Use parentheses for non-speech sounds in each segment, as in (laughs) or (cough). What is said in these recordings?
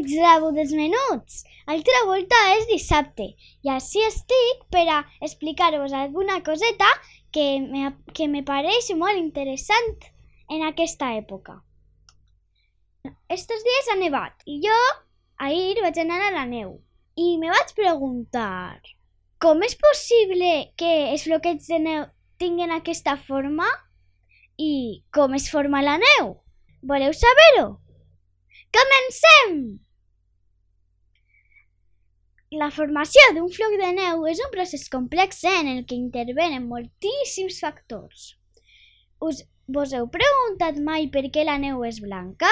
Amics de Menuts! Altra volta és dissabte i així estic per a explicar-vos alguna coseta que me, que me pareix molt interessant en aquesta època. Estos dies ha nevat i jo ahir vaig anar a la neu i me vaig preguntar com és possible que els floquets de neu tinguin aquesta forma i com es forma la neu? Voleu saber-ho? Comencem! La formació d'un floc de neu és un procés complex en el que intervenen moltíssims factors. Us, vos heu preguntat mai per què la neu és blanca?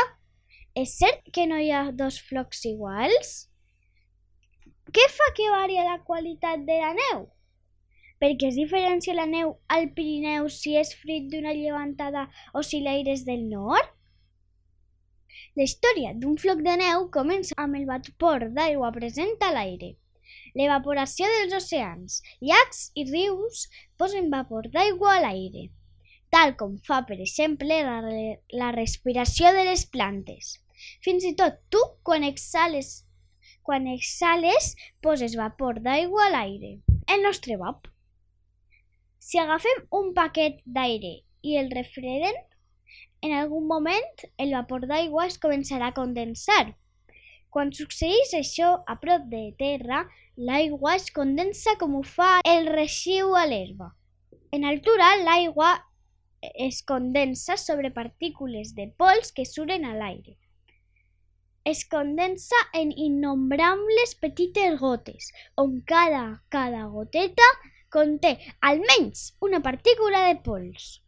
És cert que no hi ha dos flocs iguals? Què fa que varia la qualitat de la neu? Per què es diferencia la neu al Pirineu si és fruit d'una llevantada o si l'aire és del nord? La història d'un floc de neu comença amb el vapor d'aigua present a l'aire. L'evaporació dels oceans, llacs i rius posen vapor d'aigua a l'aire, tal com fa, per exemple, la, la respiració de les plantes. Fins i tot tu, quan exhales, quan exhales, poses vapor d'aigua a l'aire. El nostre vap. Si agafem un paquet d'aire i el refredem, en algun moment el vapor d'aigua es començarà a condensar. Quan succeeix això a prop de terra, l'aigua es condensa com ho fa el reixiu a l'herba. En altura, l'aigua es condensa sobre partícules de pols que suren a l'aire. Es condensa en innombrables petites gotes, on cada, cada goteta conté almenys una partícula de pols.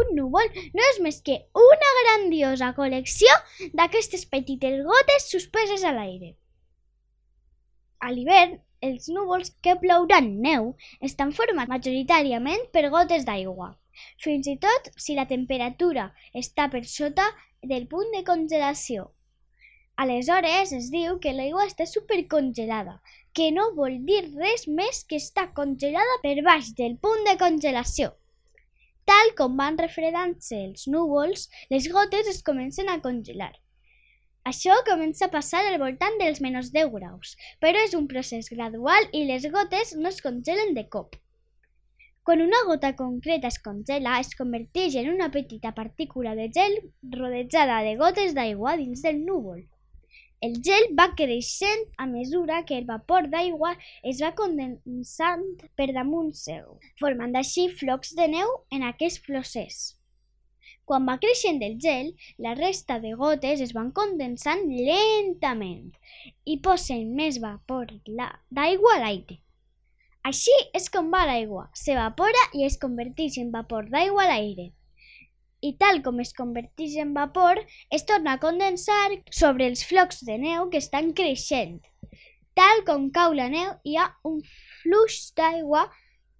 Un núvol no és més que una grandiosa col·lecció d'aquestes petites gotes suspeses a l'aire. A l'hivern, els núvols que plouran neu estan formats majoritàriament per gotes d'aigua, fins i tot si la temperatura està per sota del punt de congelació. Aleshores es diu que l'aigua està supercongelada, que no vol dir res més que està congelada per baix del punt de congelació. Tal com van refredant-se els núvols, les gotes es comencen a congelar. Això comença a passar al voltant dels menys 10 graus, però és un procés gradual i les gotes no es congelen de cop. Quan una gota concreta es congela, es converteix en una petita partícula de gel rodejada de gotes d'aigua dins del núvol. El gel va creixent a mesura que el vapor d'aigua es va condensant per damunt seu, formant així flocs de neu en aquest procés. Quan va creixent el gel, la resta de gotes es van condensant lentament i posen més vapor d'aigua a l'aire. Així és com va l'aigua, s'evapora i es converteix en vapor d'aigua a l'aire i tal com es converteix en vapor, es torna a condensar sobre els flocs de neu que estan creixent. Tal com cau la neu, hi ha un flux d'aigua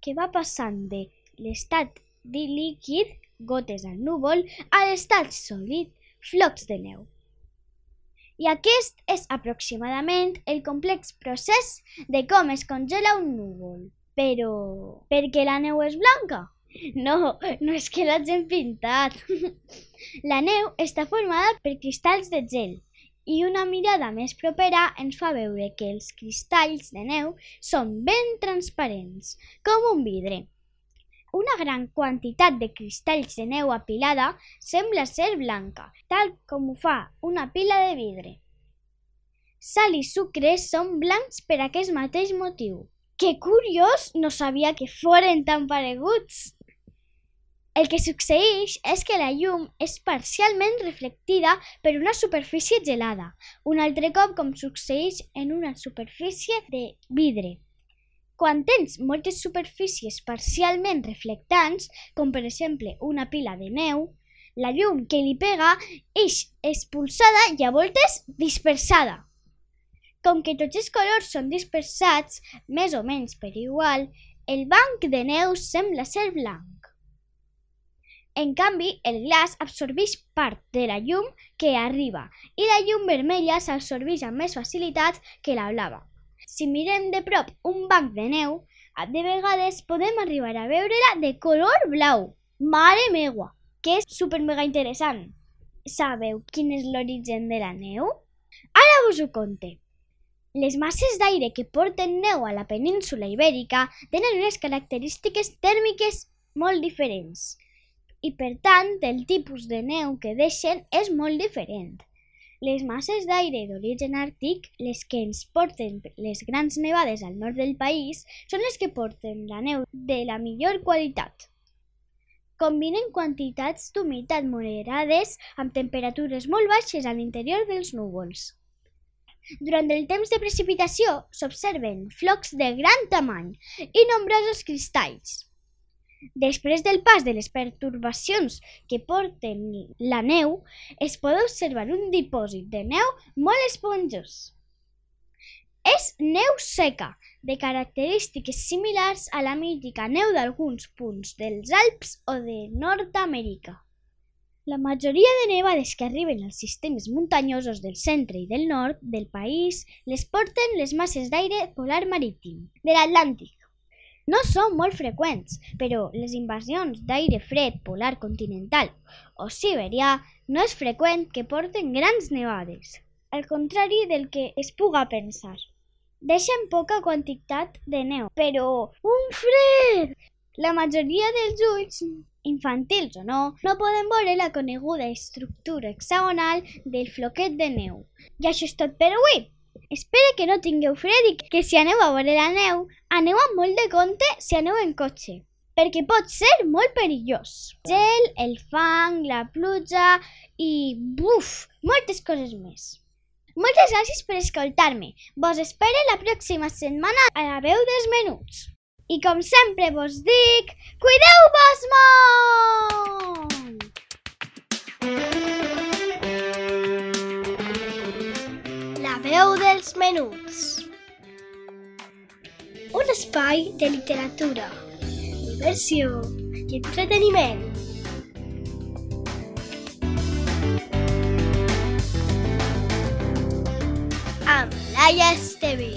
que va passant de l'estat de líquid, gotes al núvol, a l'estat sòlid, flocs de neu. I aquest és aproximadament el complex procés de com es congela un núvol. Però, per què la neu és blanca? (laughs) No, no és que l'hagin pintat. (laughs) La neu està formada per cristalls de gel i una mirada més propera ens fa veure que els cristalls de neu són ben transparents, com un vidre. Una gran quantitat de cristalls de neu apilada sembla ser blanca, tal com ho fa una pila de vidre. Sal i sucre són blancs per aquest mateix motiu. Que curiós! No sabia que foren tan pareguts! El que succeeix és que la llum és parcialment reflectida per una superfície gelada, un altre cop com succeeix en una superfície de vidre. Quan tens moltes superfícies parcialment reflectants, com per exemple una pila de neu, La llum que li pega és expulsada i a voltes dispersada. Com que tots els colors són dispersats, més o menys per igual, el banc de neu sembla ser blanc. En canvi, el glaç absorbeix part de la llum que arriba i la llum vermella s'absorbeix amb més facilitat que la blava. Si mirem de prop un banc de neu, de vegades podem arribar a veure-la de color blau. Mare meua, que és super mega interessant. Sabeu quin és l'origen de la neu? Ara vos ho conte. Les masses d'aire que porten neu a la península ibèrica tenen unes característiques tèrmiques molt diferents i, per tant, el tipus de neu que deixen és molt diferent. Les masses d'aire d'origen àrtic, les que ens porten les grans nevades al nord del país, són les que porten la neu de la millor qualitat. Combinen quantitats d'humitat moderades amb temperatures molt baixes a l'interior dels núvols. Durant el temps de precipitació s'observen flocs de gran tamany i nombrosos cristalls. Després del pas de les pertorbacions que porten la neu, es pot observar un dipòsit de neu molt esponjós. És neu seca, de característiques similars a la mítica neu d'alguns punts dels Alps o de Nord-Amèrica. La majoria de nevades que arriben als sistemes muntanyosos del centre i del nord del país les porten les masses d'aire polar marítim de l'Atlàntic. No són molt freqüents, però les invasions d'aire fred polar continental o siberià no és freqüent que porten grans nevades, al contrari del que es puga pensar. Deixen poca quantitat de neu, però un fred! La majoria dels ulls, infantils o no, no poden veure la coneguda estructura hexagonal del floquet de neu. I això és tot per avui! Espero que no tingueu fred i que si aneu a veure la neu, aneu amb molt de compte si aneu en cotxe, perquè pot ser molt perillós. Gel, el fang, la pluja i, buf, moltes coses més. Moltes gràcies per escoltar-me. Vos espero la pròxima setmana a la veu dels menuts. I com sempre vos dic, cuideu-vos molt! Dels menuts. Un espai de literatura, diversió i entreteniment. Amb Laia Esteve.